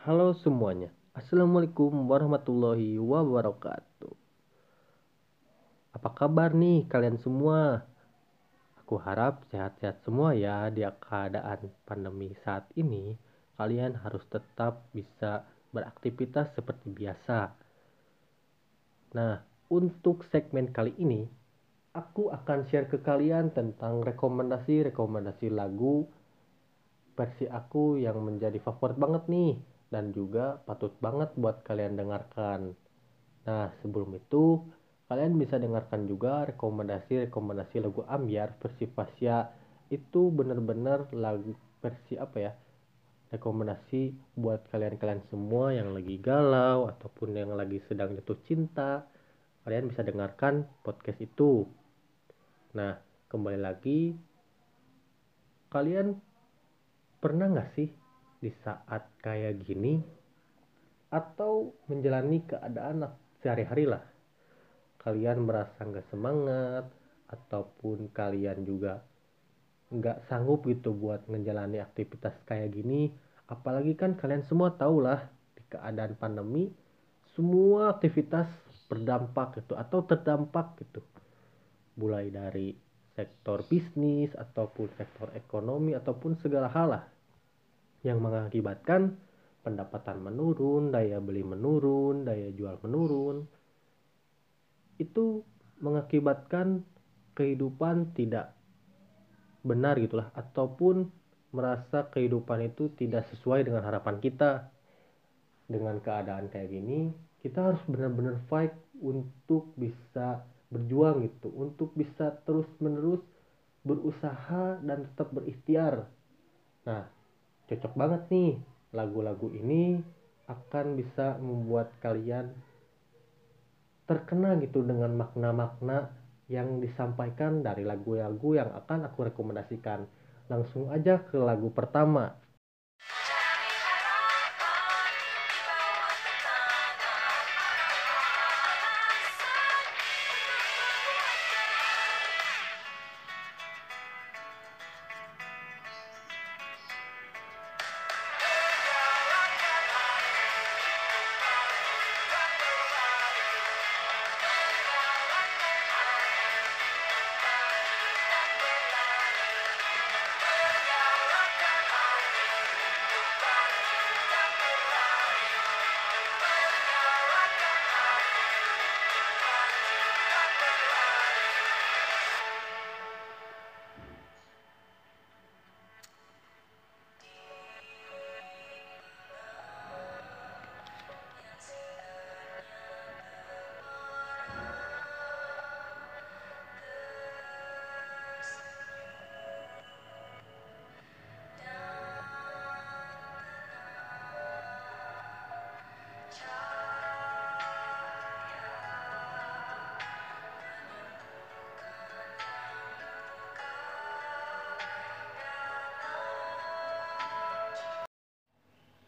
Halo semuanya, Assalamualaikum warahmatullahi wabarakatuh. Apa kabar nih kalian semua? Aku harap sehat-sehat semua ya di keadaan pandemi saat ini. Kalian harus tetap bisa beraktivitas seperti biasa. Nah, untuk segmen kali ini, aku akan share ke kalian tentang rekomendasi-rekomendasi lagu versi aku yang menjadi favorit banget nih dan juga patut banget buat kalian dengarkan. Nah, sebelum itu, kalian bisa dengarkan juga rekomendasi-rekomendasi lagu Ambiar versi Fasya itu bener-bener lagu versi apa ya? Rekomendasi buat kalian-kalian semua yang lagi galau ataupun yang lagi sedang jatuh cinta. Kalian bisa dengarkan podcast itu. Nah, kembali lagi, kalian pernah nggak sih di saat kayak gini atau menjalani keadaan sehari-hari lah. Kalian merasa nggak semangat ataupun kalian juga nggak sanggup gitu buat menjalani aktivitas kayak gini. Apalagi kan kalian semua tahu lah di keadaan pandemi semua aktivitas berdampak gitu atau terdampak gitu. Mulai dari sektor bisnis ataupun sektor ekonomi ataupun segala hal lah yang mengakibatkan pendapatan menurun, daya beli menurun, daya jual menurun. Itu mengakibatkan kehidupan tidak benar gitulah ataupun merasa kehidupan itu tidak sesuai dengan harapan kita. Dengan keadaan kayak gini, kita harus benar-benar fight untuk bisa berjuang gitu, untuk bisa terus-menerus berusaha dan tetap berikhtiar. Nah, cocok banget nih lagu-lagu ini akan bisa membuat kalian terkena gitu dengan makna-makna yang disampaikan dari lagu-lagu yang akan aku rekomendasikan. Langsung aja ke lagu pertama.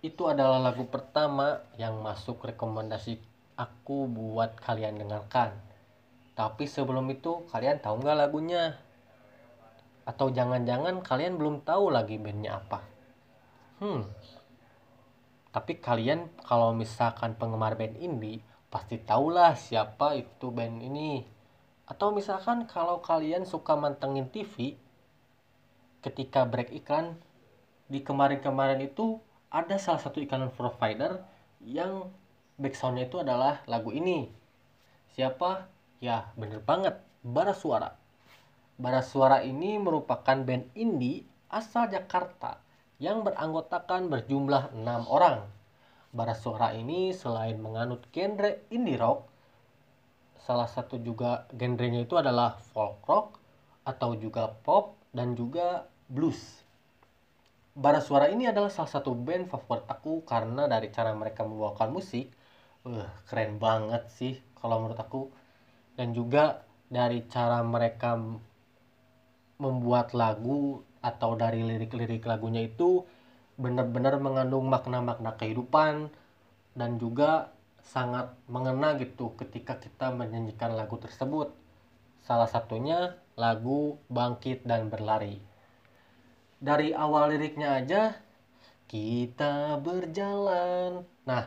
Itu adalah lagu pertama yang masuk rekomendasi aku buat kalian dengarkan. Tapi sebelum itu kalian tahu nggak lagunya? Atau jangan-jangan kalian belum tahu lagi bandnya apa? Hmm. Tapi kalian kalau misalkan penggemar band indie pasti tahulah siapa itu band ini. Atau misalkan kalau kalian suka mantengin TV ketika break iklan di kemarin-kemarin itu ada salah satu iklan provider yang backsoundnya itu adalah lagu ini. Siapa? Ya, bener banget, Bara Suara. Bara Suara ini merupakan band indie asal Jakarta yang beranggotakan berjumlah enam orang. Bara Suara ini selain menganut genre indie rock, salah satu juga genrenya itu adalah folk rock atau juga pop dan juga blues. Bara Suara ini adalah salah satu band favorit aku karena dari cara mereka membawakan musik, uh, keren banget sih kalau menurut aku. Dan juga dari cara mereka membuat lagu atau dari lirik-lirik lagunya itu benar-benar mengandung makna-makna kehidupan dan juga sangat mengena gitu ketika kita menyanyikan lagu tersebut. Salah satunya lagu Bangkit dan Berlari dari awal liriknya aja kita berjalan. Nah,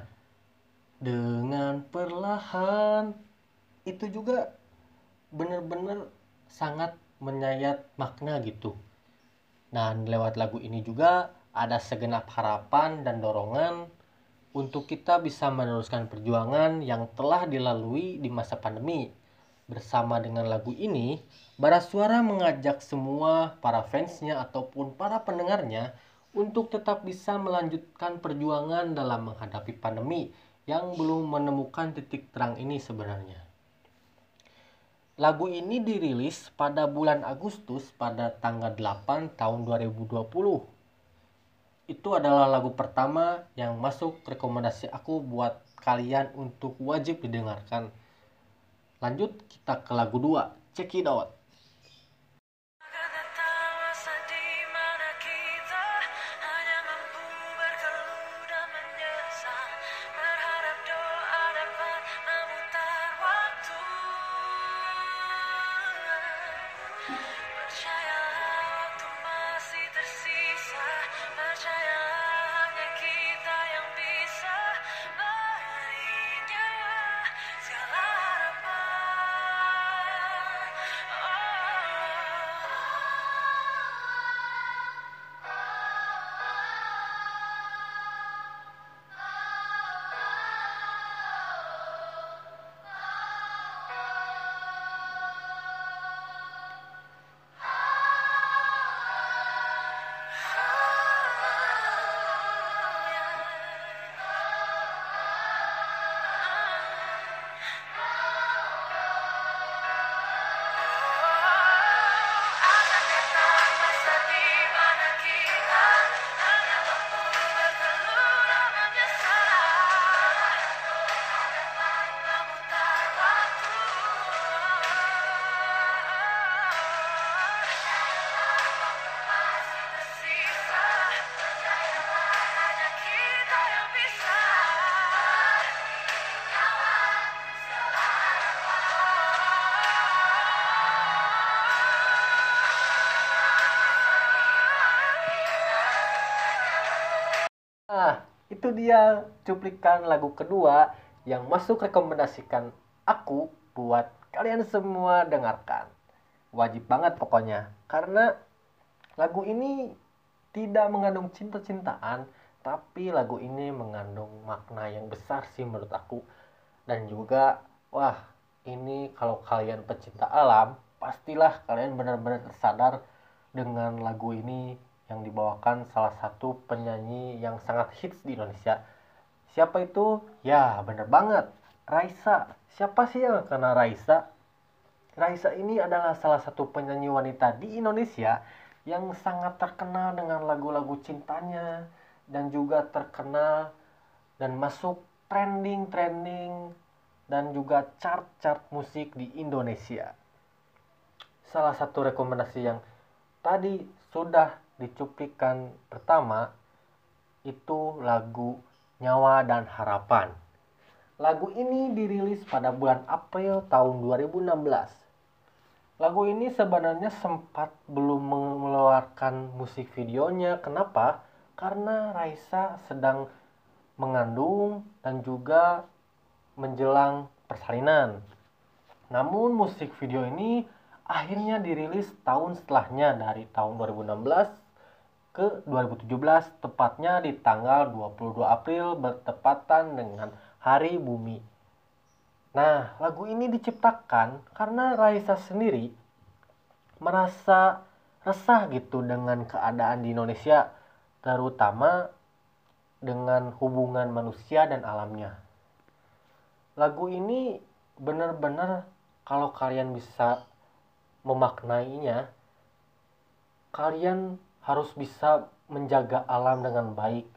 dengan perlahan itu juga benar-benar sangat menyayat makna gitu. Dan lewat lagu ini juga ada segenap harapan dan dorongan untuk kita bisa meneruskan perjuangan yang telah dilalui di masa pandemi. Bersama dengan lagu ini, Bara Suara mengajak semua para fansnya ataupun para pendengarnya untuk tetap bisa melanjutkan perjuangan dalam menghadapi pandemi yang belum menemukan titik terang ini sebenarnya. Lagu ini dirilis pada bulan Agustus pada tanggal 8 tahun 2020. Itu adalah lagu pertama yang masuk rekomendasi aku buat kalian untuk wajib didengarkan. Lanjut kita ke lagu 2, Check It Out. Dia cuplikan lagu kedua yang masuk rekomendasikan aku buat kalian semua dengarkan. Wajib banget pokoknya. Karena lagu ini tidak mengandung cinta-cintaan, tapi lagu ini mengandung makna yang besar sih menurut aku. Dan juga, wah, ini kalau kalian pecinta alam, pastilah kalian benar-benar tersadar dengan lagu ini yang dibawakan salah satu penyanyi yang sangat hits di Indonesia. Siapa itu? Ya, bener banget. Raisa. Siapa sih yang kenal Raisa? Raisa ini adalah salah satu penyanyi wanita di Indonesia yang sangat terkenal dengan lagu-lagu cintanya dan juga terkenal dan masuk trending-trending dan juga chart-chart musik di Indonesia. Salah satu rekomendasi yang tadi sudah dicuplikan pertama itu lagu Nyawa dan Harapan. Lagu ini dirilis pada bulan April tahun 2016. Lagu ini sebenarnya sempat belum mengeluarkan musik videonya. Kenapa? Karena Raisa sedang mengandung dan juga menjelang persalinan. Namun musik video ini akhirnya dirilis tahun setelahnya dari tahun 2016 ke 2017 tepatnya di tanggal 22 April bertepatan dengan Hari Bumi. Nah, lagu ini diciptakan karena Raisa sendiri merasa resah gitu dengan keadaan di Indonesia, terutama dengan hubungan manusia dan alamnya. Lagu ini benar-benar kalau kalian bisa memaknainya, kalian harus bisa menjaga alam dengan baik.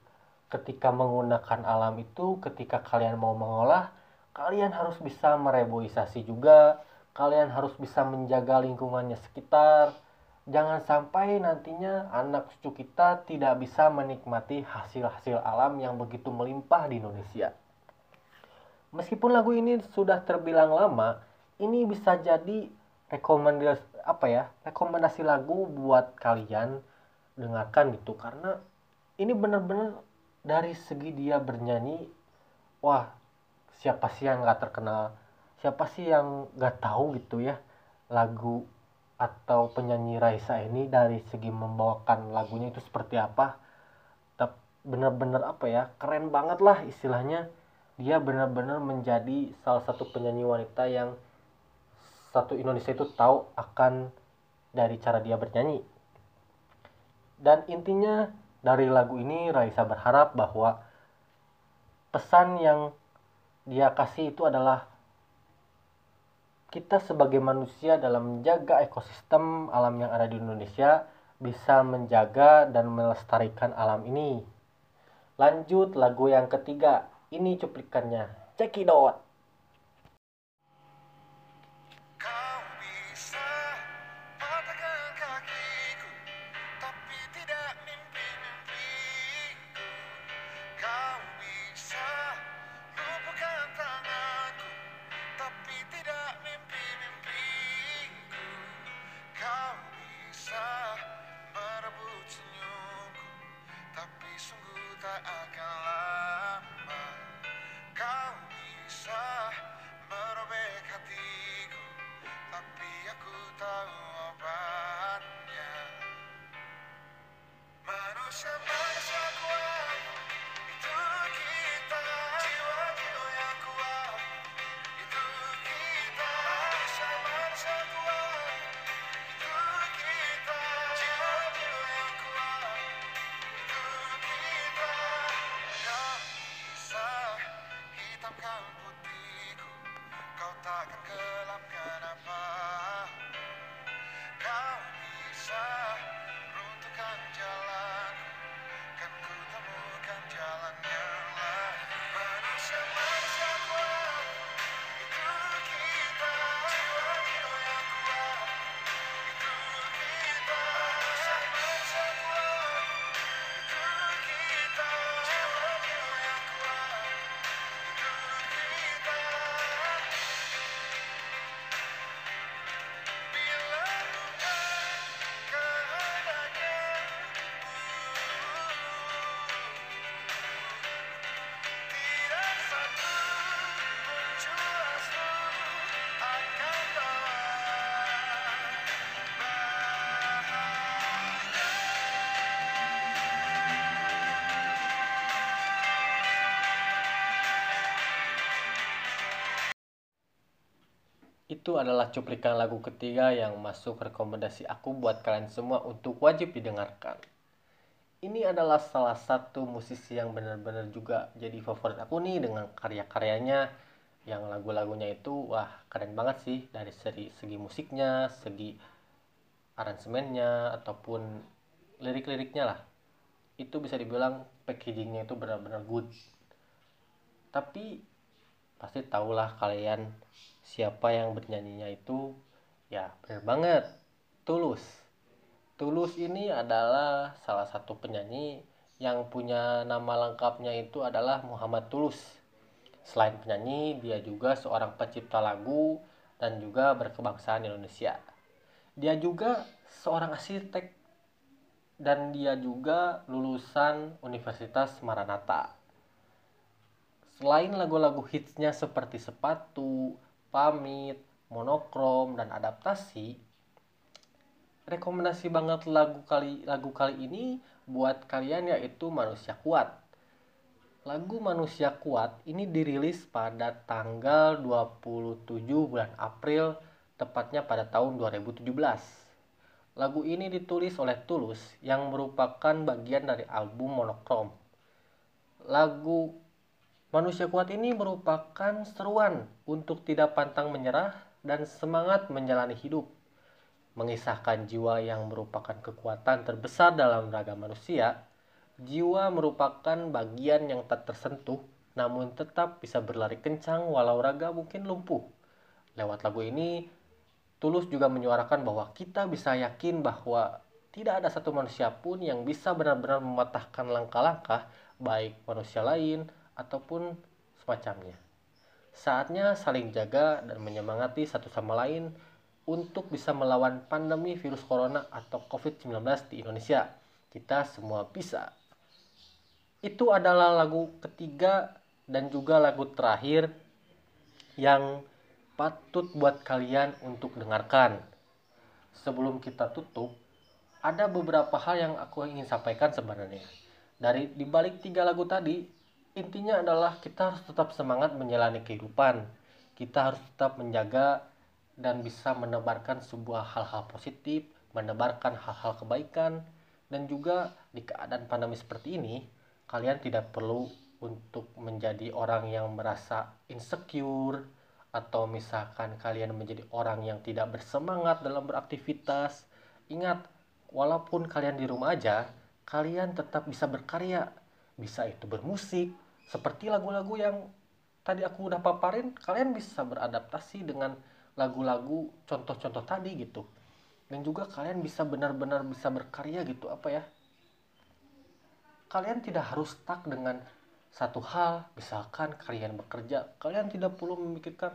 Ketika menggunakan alam itu, ketika kalian mau mengolah, kalian harus bisa mereboisasi juga. Kalian harus bisa menjaga lingkungannya sekitar. Jangan sampai nantinya anak cucu kita tidak bisa menikmati hasil-hasil alam yang begitu melimpah di Indonesia. Meskipun lagu ini sudah terbilang lama, ini bisa jadi rekomendasi apa ya? Rekomendasi lagu buat kalian dengarkan gitu. Karena ini bener-bener dari segi dia bernyanyi wah siapa sih yang nggak terkenal? Siapa sih yang nggak tahu gitu ya lagu atau penyanyi Raisa ini dari segi membawakan lagunya itu seperti apa? Bener-bener apa ya keren banget lah istilahnya. Dia benar-benar menjadi salah satu penyanyi wanita yang satu Indonesia itu tahu akan dari cara dia bernyanyi dan intinya dari lagu ini Raisa berharap bahwa pesan yang dia kasih itu adalah kita sebagai manusia dalam menjaga ekosistem alam yang ada di Indonesia bisa menjaga dan melestarikan alam ini. Lanjut lagu yang ketiga, ini cuplikannya. Cekidot. Itu adalah cuplikan lagu ketiga yang masuk rekomendasi aku buat kalian semua untuk wajib didengarkan. Ini adalah salah satu musisi yang benar-benar juga jadi favorit aku nih dengan karya-karyanya yang lagu-lagunya itu wah keren banget sih dari segi, segi musiknya, segi aransemennya ataupun lirik-liriknya lah. Itu bisa dibilang packagingnya itu benar-benar good. Tapi pasti tahulah kalian siapa yang bernyanyinya itu ya benar banget. Tulus. Tulus ini adalah salah satu penyanyi yang punya nama lengkapnya itu adalah Muhammad Tulus. Selain penyanyi dia juga seorang pencipta lagu dan juga berkebangsaan Indonesia. Dia juga seorang arsitek dan dia juga lulusan Universitas Maranatha. Selain lagu-lagu hitsnya seperti sepatu, pamit, monokrom, dan adaptasi, rekomendasi banget lagu kali lagu kali ini buat kalian yaitu Manusia Kuat. Lagu Manusia Kuat ini dirilis pada tanggal 27 bulan April, tepatnya pada tahun 2017. Lagu ini ditulis oleh Tulus yang merupakan bagian dari album Monokrom. Lagu Manusia kuat ini merupakan seruan untuk tidak pantang menyerah dan semangat menjalani hidup. Mengisahkan jiwa yang merupakan kekuatan terbesar dalam raga manusia, jiwa merupakan bagian yang tak tersentuh namun tetap bisa berlari kencang walau raga mungkin lumpuh. Lewat lagu ini, Tulus juga menyuarakan bahwa kita bisa yakin bahwa tidak ada satu manusia pun yang bisa benar-benar mematahkan langkah-langkah baik manusia lain ataupun semacamnya. Saatnya saling jaga dan menyemangati satu sama lain untuk bisa melawan pandemi virus corona atau COVID-19 di Indonesia. Kita semua bisa. itu adalah lagu ketiga dan juga lagu terakhir yang patut buat kalian untuk dengarkan. Sebelum kita tutup, ada beberapa hal yang aku ingin sampaikan sebenarnya. Dari dibalik tiga lagu tadi, intinya adalah kita harus tetap semangat menjalani kehidupan. Kita harus tetap menjaga dan bisa menebarkan sebuah hal-hal positif, menebarkan hal-hal kebaikan, dan juga di keadaan pandemi seperti ini, kalian tidak perlu untuk menjadi orang yang merasa insecure atau misalkan kalian menjadi orang yang tidak bersemangat dalam beraktivitas. Ingat, walaupun kalian di rumah aja, kalian tetap bisa berkarya. Bisa itu bermusik, seperti lagu-lagu yang tadi aku udah paparin, kalian bisa beradaptasi dengan lagu-lagu contoh-contoh tadi gitu. Dan juga kalian bisa benar-benar bisa berkarya gitu, apa ya? Kalian tidak harus stuck dengan satu hal, misalkan kalian bekerja, kalian tidak perlu memikirkan,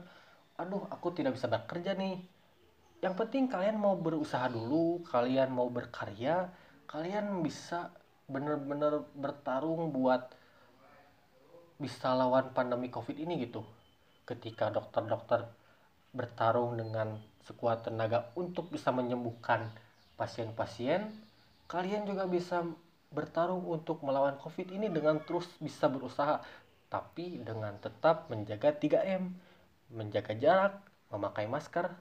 aduh aku tidak bisa bekerja nih. Yang penting kalian mau berusaha dulu, kalian mau berkarya, kalian bisa benar-benar bertarung buat bisa lawan pandemi covid ini gitu. Ketika dokter-dokter bertarung dengan sekuat tenaga untuk bisa menyembuhkan pasien-pasien, kalian juga bisa bertarung untuk melawan COVID ini dengan terus bisa berusaha, tapi dengan tetap menjaga 3M, menjaga jarak, memakai masker,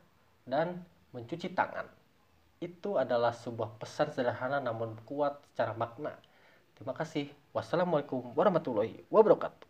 dan mencuci tangan. Itu adalah sebuah pesan sederhana namun kuat secara makna. Terima kasih. Wassalamualaikum warahmatullahi wabarakatuh.